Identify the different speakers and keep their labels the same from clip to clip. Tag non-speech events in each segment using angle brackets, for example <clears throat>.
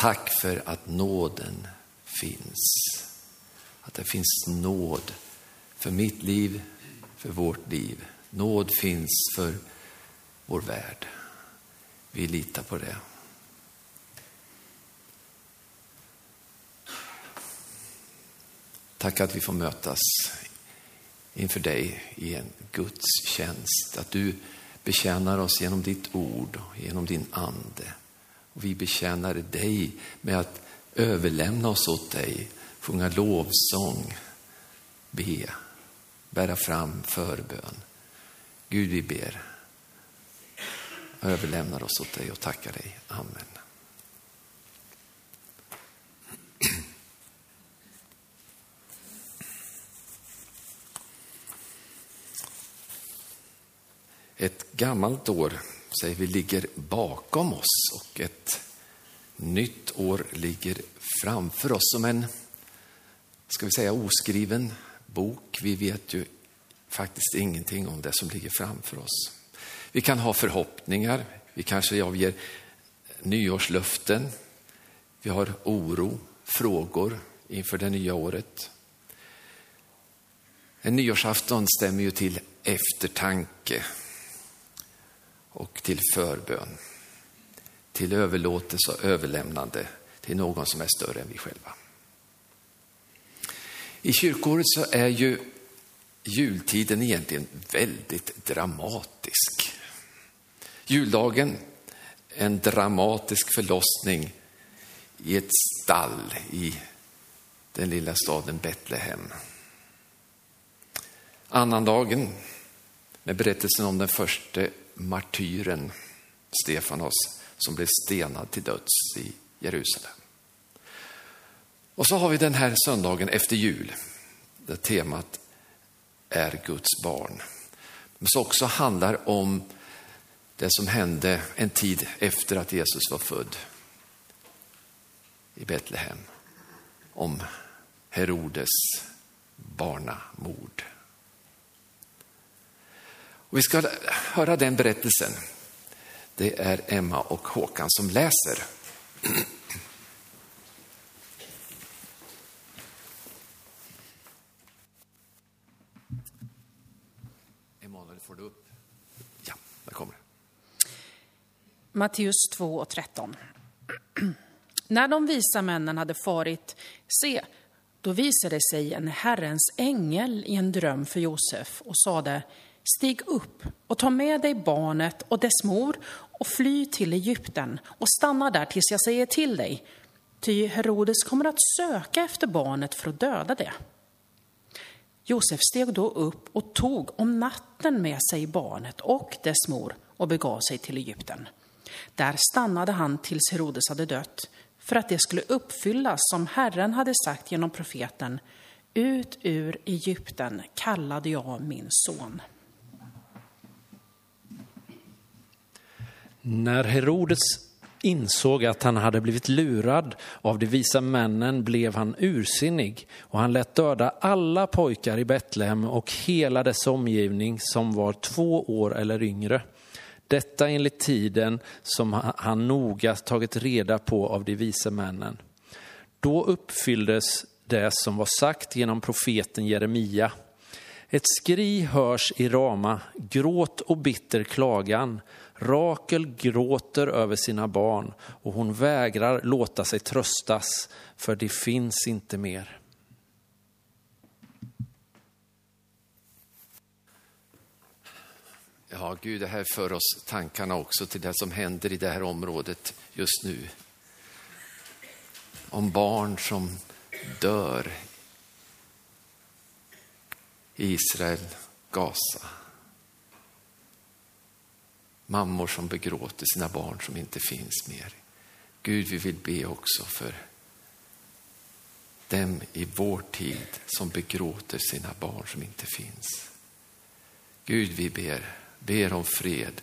Speaker 1: tack för att nåden finns. Att det finns nåd för mitt liv, för vårt liv. Nåd finns för vår värld. Vi litar på det. Tack att vi får mötas inför dig i en Guds tjänst. Att du betjänar oss genom ditt ord och genom din ande. Och vi betjänar dig med att överlämna oss åt dig, sjunga lovsång, be, bära fram förbön. Gud, vi ber, överlämnar oss åt dig och tackar dig. Amen. Ett gammalt år, säger vi, ligger bakom oss och ett nytt år ligger framför oss som en, ska vi säga, oskriven bok. Vi vet ju faktiskt ingenting om det som ligger framför oss. Vi kan ha förhoppningar, vi kanske avger nyårslöften, vi har oro, frågor inför det nya året. En nyårsafton stämmer ju till eftertanke och till förbön, till överlåtelse och överlämnande till någon som är större än vi själva. I kyrkåret så är ju jultiden egentligen väldigt dramatisk. Juldagen, en dramatisk förlossning i ett stall i den lilla staden Betlehem. Annandagen med berättelsen om den första martyren Stefanos som blev stenad till döds i Jerusalem. Och så har vi den här söndagen efter jul, där temat är Guds barn. Men som också handlar om det som hände en tid efter att Jesus var född i Betlehem. Om Herodes barnamord. Och vi ska höra den berättelsen. Det är Emma och Håkan som läser. Emanuel, får du upp? Ja, där kommer det.
Speaker 2: Matteus 2 och 13. <clears throat> När de visa männen hade farit, se, då visade sig en Herrens ängel i en dröm för Josef och sade, Stig upp och ta med dig barnet och dess mor och fly till Egypten och stanna där tills jag säger till dig. Ty Herodes kommer att söka efter barnet för att döda det. Josef steg då upp och tog om natten med sig barnet och dess mor och begav sig till Egypten. Där stannade han tills Herodes hade dött, för att det skulle uppfyllas som Herren hade sagt genom profeten. Ut ur Egypten kallade jag min son.
Speaker 3: När Herodes insåg att han hade blivit lurad av de visa männen blev han ursinnig och han lät döda alla pojkar i Betlehem och hela dess omgivning som var två år eller yngre. Detta enligt tiden som han noga tagit reda på av de vise männen. Då uppfylldes det som var sagt genom profeten Jeremia. Ett skri hörs i Rama, gråt och bitter klagan. Rakel gråter över sina barn och hon vägrar låta sig tröstas, för det finns inte mer.
Speaker 1: Ja, Gud, det här för oss tankarna också till det som händer i det här området just nu. Om barn som dör i Israel, Gaza. Mammor som begråter sina barn som inte finns mer. Gud, vi vill be också för dem i vår tid som begråter sina barn som inte finns. Gud, vi ber, ber om fred,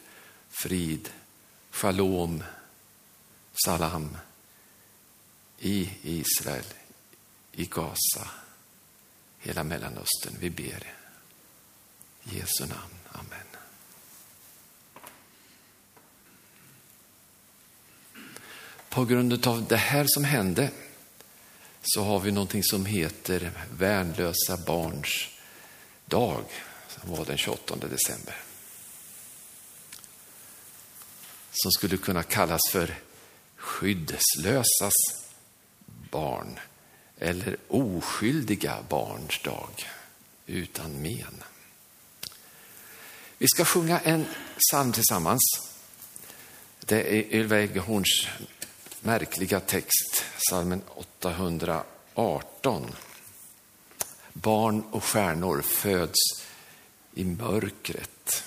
Speaker 1: frid, shalom, salam i Israel, i Gaza, hela Mellanöstern. Vi ber. I Jesu namn. Amen. På grund av det här som hände så har vi någonting som heter värnlösa barns dag, som var den 28 december. Som skulle kunna kallas för skyddslösas barn eller oskyldiga barns dag utan men. Vi ska sjunga en psalm tillsammans. Det är Ylva Eggehorns märkliga text, psalmen 818. Barn och stjärnor föds i mörkret,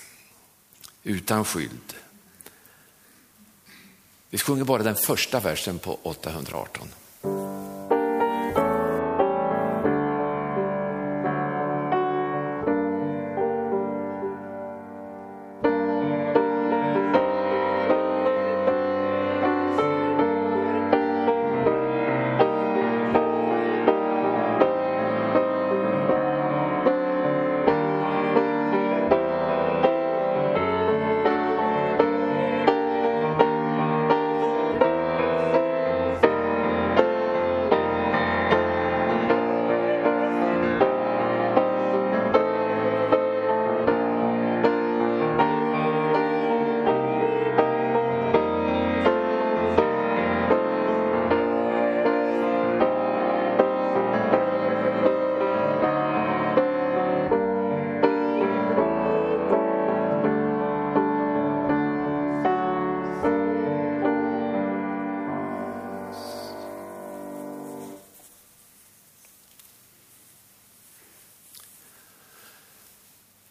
Speaker 1: utan skydd. Vi sjunger bara den första versen på 818.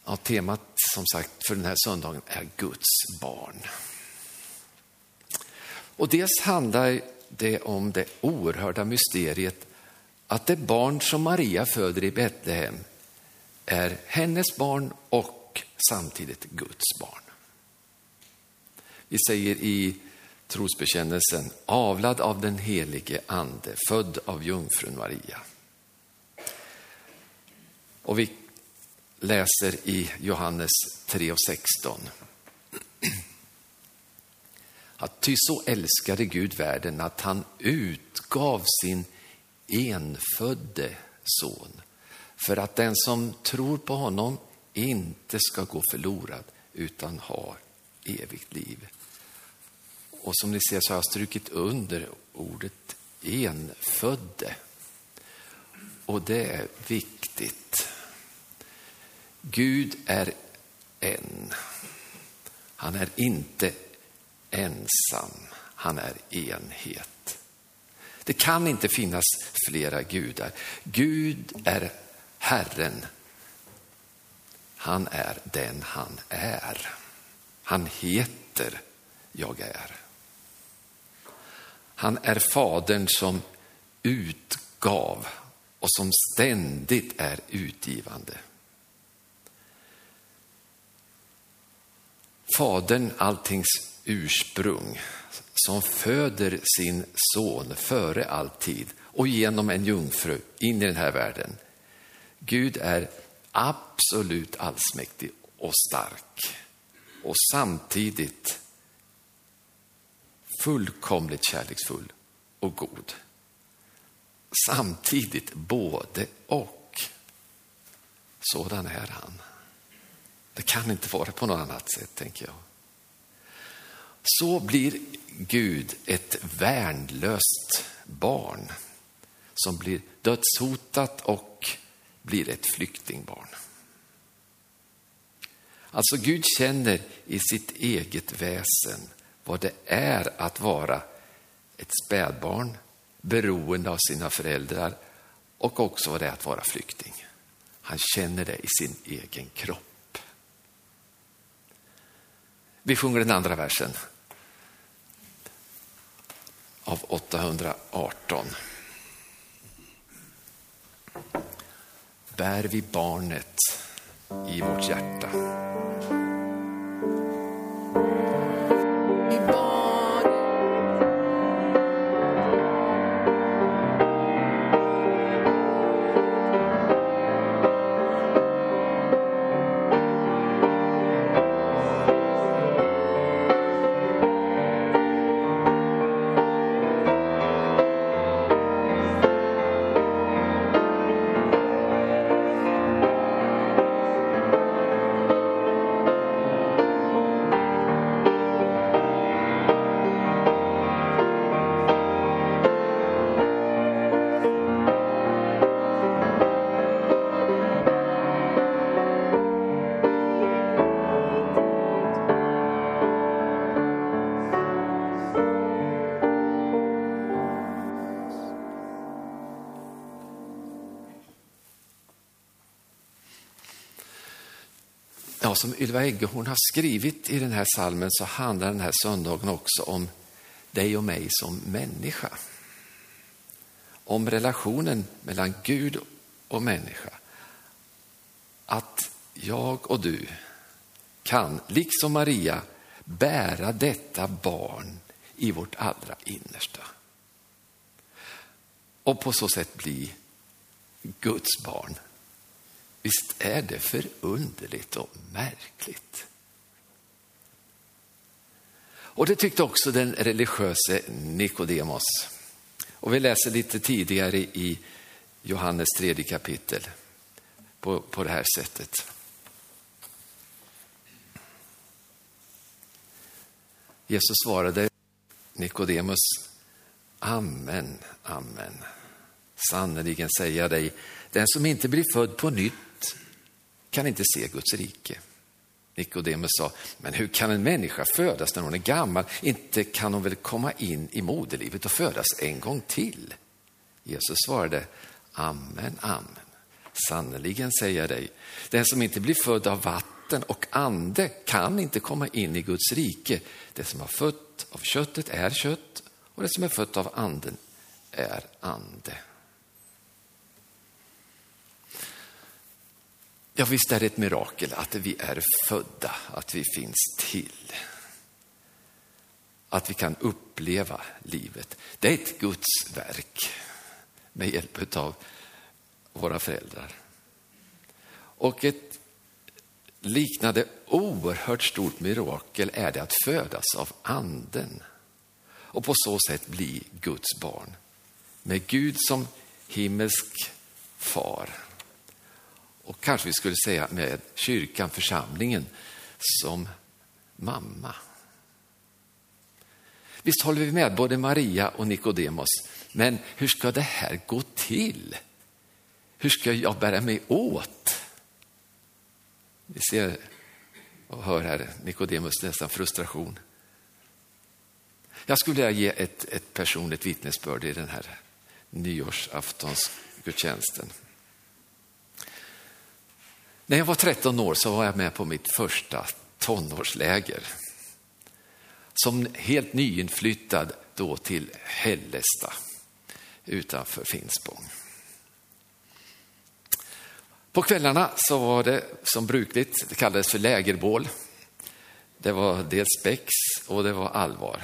Speaker 1: Ja, temat som sagt för den här söndagen är Guds barn. Och dels handlar det om det oerhörda mysteriet att det barn som Maria föder i Betlehem är hennes barn och samtidigt Guds barn. Vi säger i trosbekännelsen avlad av den helige ande, född av jungfrun Maria. Och vi läser i Johannes 3 och 16. Att ty så älskade Gud världen att han utgav sin enfödde son för att den som tror på honom inte ska gå förlorad utan ha evigt liv. Och som ni ser så har jag strukit under ordet enfödde. Och det är viktigt. Gud är en. Han är inte ensam, han är enhet. Det kan inte finnas flera gudar. Gud är Herren. Han är den han är. Han heter Jag är. Han är Fadern som utgav och som ständigt är utgivande. Fadern, alltings ursprung, som föder sin son före all tid och genom en jungfru in i den här världen. Gud är absolut allsmäktig och stark och samtidigt fullkomligt kärleksfull och god. Samtidigt både och. Sådan är han. Det kan inte vara på något annat sätt, tänker jag. Så blir Gud ett värnlöst barn som blir dödshotat och blir ett flyktingbarn. Alltså Gud känner i sitt eget väsen vad det är att vara ett spädbarn, beroende av sina föräldrar och också vad det är att vara flykting. Han känner det i sin egen kropp. Vi sjunger den andra versen av 818. Bär vi barnet i vårt hjärta. Ja, som Ylva Eggehorn har skrivit i den här salmen så handlar den här söndagen också om dig och mig som människa. Om relationen mellan Gud och människa. Att jag och du kan, liksom Maria, bära detta barn i vårt allra innersta. Och på så sätt bli Guds barn. Visst är det förunderligt och märkligt? Och det tyckte också den religiöse Nikodemos. Och vi läser lite tidigare i Johannes tredje kapitel på, på det här sättet. Jesus svarade Nikodemus, Amen, amen. Sannerligen säger jag dig, den som inte blir född på nytt kan inte se Guds rike. Nikodemus sa, men hur kan en människa födas när hon är gammal? Inte kan hon väl komma in i moderlivet och födas en gång till? Jesus svarade, amen, amen. Sannerligen säger jag dig, den som inte blir född av vatten och ande kan inte komma in i Guds rike. Det som har fött av köttet är kött och det som är fött av anden är ande. Ja, visst är det ett mirakel att vi är födda, att vi finns till. Att vi kan uppleva livet. Det är ett Guds verk med hjälp av våra föräldrar. Och ett liknande oerhört stort mirakel är det att födas av anden och på så sätt bli Guds barn. Med Gud som himmelsk far och kanske vi skulle säga med kyrkan, församlingen, som mamma. Visst håller vi med både Maria och Nikodemos, men hur ska det här gå till? Hur ska jag bära mig åt? Vi ser och hör här Nikodemus nästan frustration. Jag skulle vilja ge ett, ett personligt vittnesbörd i den här nyårsaftonsgudstjänsten. När jag var 13 år så var jag med på mitt första tonårsläger. Som helt nyinflyttad då till Hällesta utanför Finspång. På kvällarna så var det som brukligt, det kallades för lägerbål. Det var dels spex och det var allvar.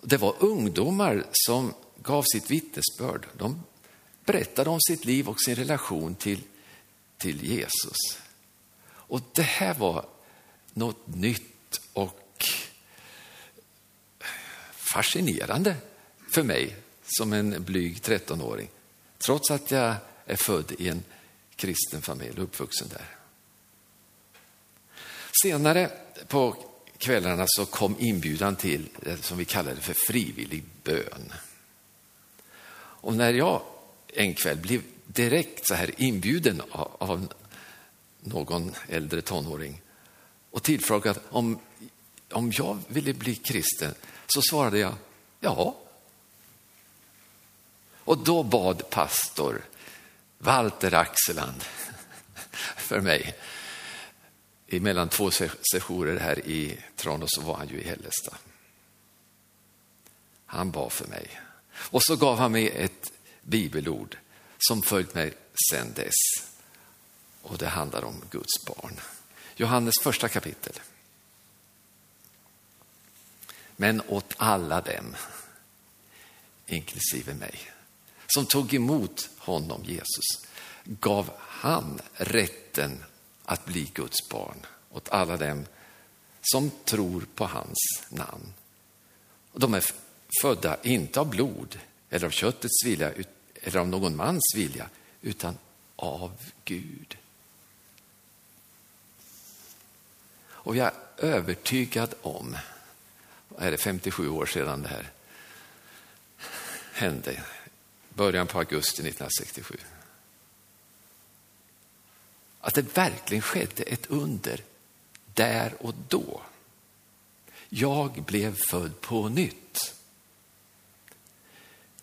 Speaker 1: Det var ungdomar som gav sitt vittnesbörd. De berättade om sitt liv och sin relation till till Jesus. Och det här var något nytt och fascinerande för mig som en blyg 13-åring. Trots att jag är född i en kristen familj och uppvuxen där. Senare på kvällarna så kom inbjudan till det som vi kallade för frivillig bön. Och när jag en kväll blev direkt så här inbjuden av någon äldre tonåring och tillfrågad om, om jag ville bli kristen, så svarade jag ja. Och då bad pastor Walter Axeland <laughs> för mig. I mellan två sessioner här i Tranås så var han ju i Hällestad. Han bad för mig. Och så gav han mig ett bibelord som följt mig sedan dess. Och det handlar om Guds barn. Johannes första kapitel. Men åt alla dem, inklusive mig, som tog emot honom, Jesus, gav han rätten att bli Guds barn åt alla dem som tror på hans namn. De är födda inte av blod eller av köttets vilja eller av någon mans vilja, utan av Gud. Och jag är övertygad om, är det 57 år sedan det här hände, början på augusti 1967. Att det verkligen skedde ett under där och då. Jag blev född på nytt.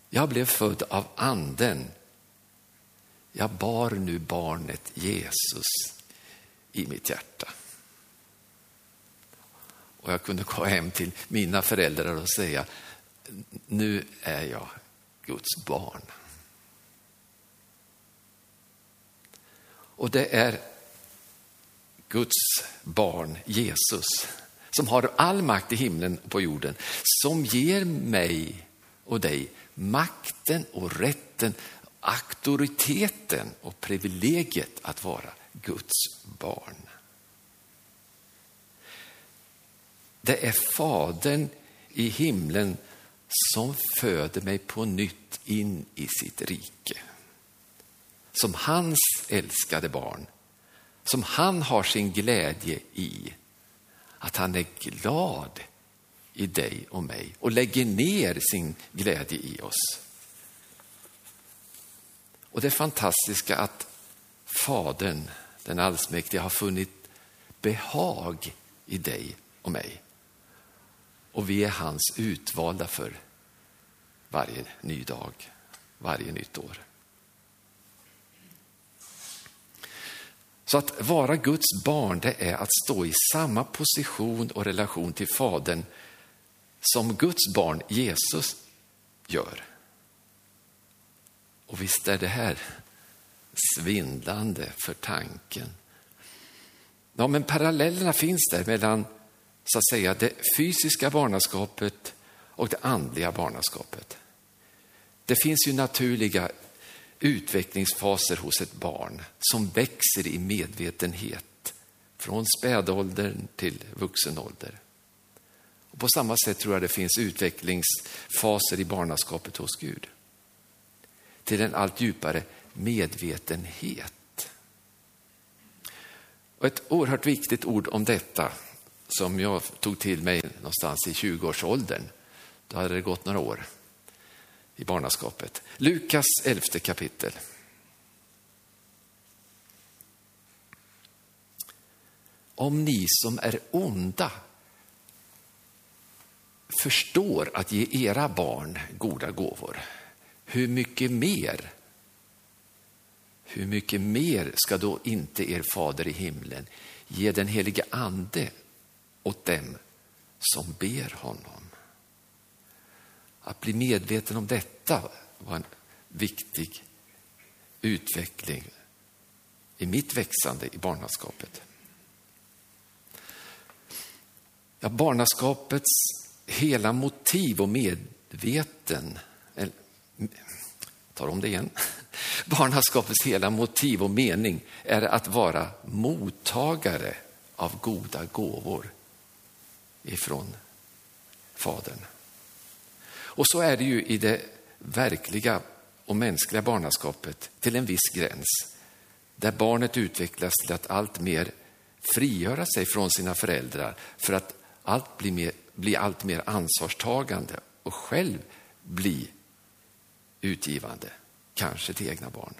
Speaker 1: Jag blev född av anden. Jag bar nu barnet Jesus i mitt hjärta. Och jag kunde gå hem till mina föräldrar och säga, nu är jag Guds barn. Och det är Guds barn Jesus som har all makt i himlen och på jorden, som ger mig och dig makten och rätten, auktoriteten och privilegiet att vara Guds barn. Det är Fadern i himlen som föder mig på nytt in i sitt rike. Som hans älskade barn, som han har sin glädje i. Att han är glad i dig och mig och lägger ner sin glädje i oss. Och det fantastiska att Fadern, den allsmäktige, har funnit behag i dig och mig. Och vi är hans utvalda för varje ny dag, varje nytt år. Så att vara Guds barn, det är att stå i samma position och relation till Fadern som Guds barn Jesus gör. Och visst är det här svindlande för tanken. Ja, men parallellerna finns där mellan så att säga, det fysiska barnaskapet och det andliga barnaskapet. Det finns ju naturliga utvecklingsfaser hos ett barn som växer i medvetenhet från spädåldern till vuxen ålder. Och på samma sätt tror jag det finns utvecklingsfaser i barnaskapet hos Gud. Till en allt djupare medvetenhet. Och ett oerhört viktigt ord om detta som jag tog till mig någonstans i 20-årsåldern. Då hade det gått några år i barnaskapet. Lukas elfte kapitel. Om ni som är onda förstår att ge era barn goda gåvor, hur mycket mer hur mycket mer ska då inte er fader i himlen ge den helige ande åt dem som ber honom? Att bli medveten om detta var en viktig utveckling i mitt växande i barnaskapet. Ja, barnaskapets hela motiv och medveten, eller, tar om det igen. <laughs> Barnaskapets hela motiv och mening är att vara mottagare av goda gåvor ifrån Fadern. Och så är det ju i det verkliga och mänskliga barnaskapet till en viss gräns. Där barnet utvecklas till att allt mer frigöra sig från sina föräldrar för att allt blir mer, bli allt mer ansvarstagande och själv bli utgivande, kanske till egna barn.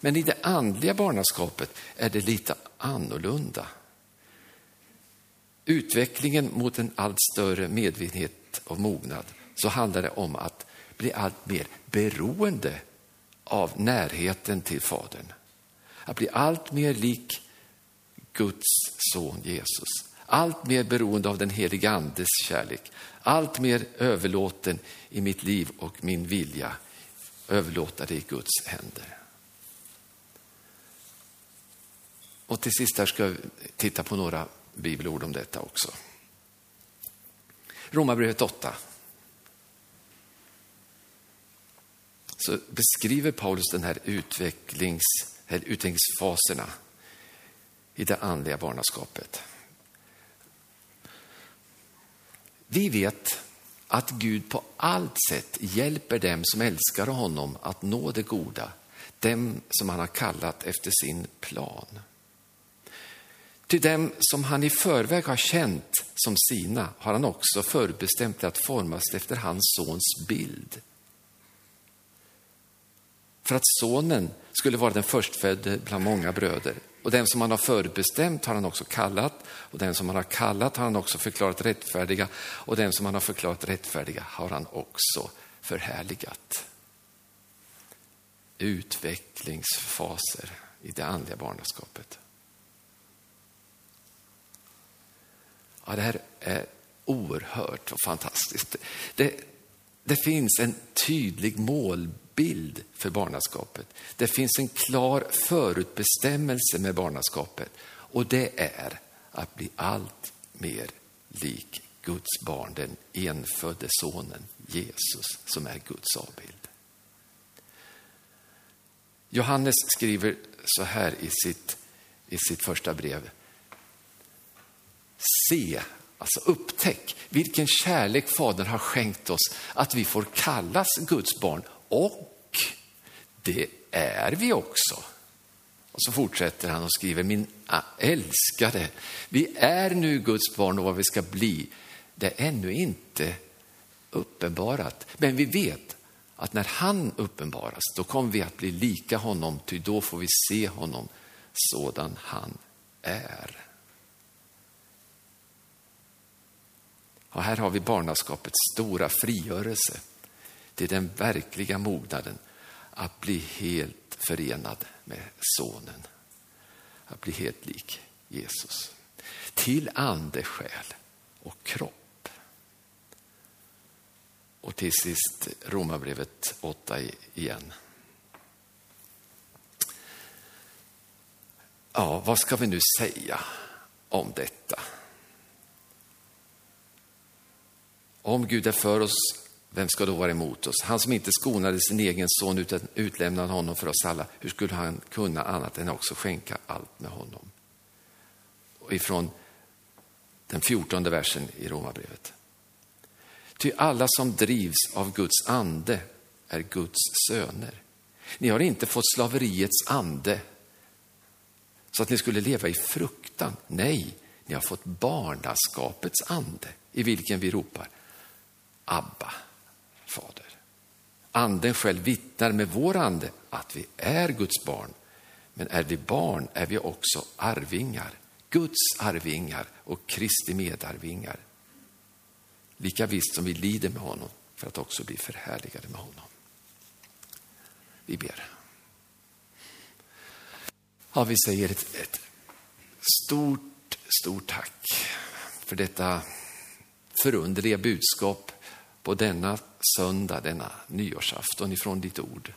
Speaker 1: Men i det andliga barnaskapet är det lite annorlunda. Utvecklingen mot en allt större medvetenhet och mognad så handlar det om att bli allt mer beroende av närheten till Fadern. Att bli allt mer lik Guds son Jesus. Allt mer beroende av den helige Andes kärlek. Allt mer överlåten i mitt liv och min vilja. Överlåta det i Guds händer. Och till sist här ska jag titta på några bibelord om detta också. Romarbrevet 8. så beskriver Paulus den här, utvecklings, här utvecklingsfaserna i det andliga barnaskapet. Vi vet att Gud på allt sätt hjälper dem som älskar honom att nå det goda, dem som han har kallat efter sin plan. Till dem som han i förväg har känt som sina har han också förbestämt att formas efter hans sons bild för att sonen skulle vara den förstfödde bland många bröder. Och den som han har förbestämt har han också kallat, och den som han har kallat har han också förklarat rättfärdiga, och den som han har förklarat rättfärdiga har han också förhärligat. Utvecklingsfaser i det andliga barnaskapet. Ja, det här är oerhört och fantastiskt. Det, det finns en tydlig målbild bild för barnaskapet. Det finns en klar förutbestämmelse med barnaskapet och det är att bli allt mer lik Guds barn, den enfödde sonen Jesus som är Guds avbild. Johannes skriver så här i sitt, i sitt första brev. Se, alltså upptäck vilken kärlek Fadern har skänkt oss att vi får kallas Guds barn och det är vi också. Och så fortsätter han och skriver, min älskade, vi är nu Guds barn och vad vi ska bli, det är ännu inte uppenbarat. Men vi vet att när han uppenbaras, då kommer vi att bli lika honom, ty då får vi se honom sådan han är. Och här har vi barnaskapets stora frigörelse till den verkliga mognaden att bli helt förenad med sonen. Att bli helt lik Jesus. Till ande, själ och kropp. Och till sist Romarbrevet 8 igen. Ja, vad ska vi nu säga om detta? Om Gud är för oss, vem ska då vara emot oss? Han som inte skonade sin egen son utan utlämnade honom för oss alla, hur skulle han kunna annat än också skänka allt med honom? Och ifrån den fjortonde versen i Romarbrevet. Ty alla som drivs av Guds ande är Guds söner. Ni har inte fått slaveriets ande så att ni skulle leva i fruktan. Nej, ni har fått barnaskapets ande i vilken vi ropar Abba, Fader. Anden själv vittnar med vår ande att vi är Guds barn. Men är vi barn är vi också arvingar, Guds arvingar och Kristi medarvingar. Lika visst som vi lider med honom för att också bli förhärligade med honom. Vi ber. Ja, vi säger ett, ett stort, stort tack för detta förunderliga budskap på denna söndag, denna nyårsafton ifrån ditt ord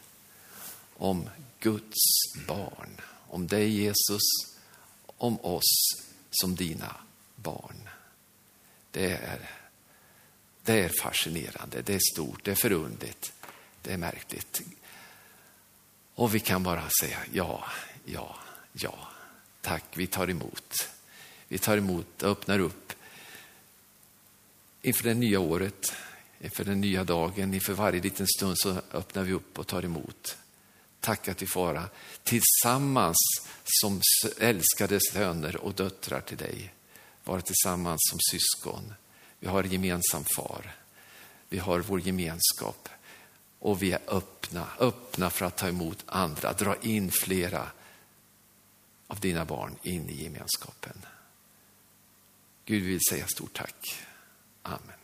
Speaker 1: om Guds barn, om dig Jesus, om oss som dina barn. Det är, det är fascinerande, det är stort, det är förundligt, det är märkligt. Och vi kan bara säga ja, ja, ja. Tack, vi tar emot. Vi tar emot och öppnar upp inför det nya året inför den nya dagen, inför varje liten stund så öppnar vi upp och tar emot. Tack att vi får vara tillsammans som älskade söner och döttrar till dig. Vara tillsammans som syskon. Vi har gemensam far. Vi har vår gemenskap och vi är öppna, öppna för att ta emot andra, dra in flera av dina barn in i gemenskapen. Gud vill säga stort tack. Amen.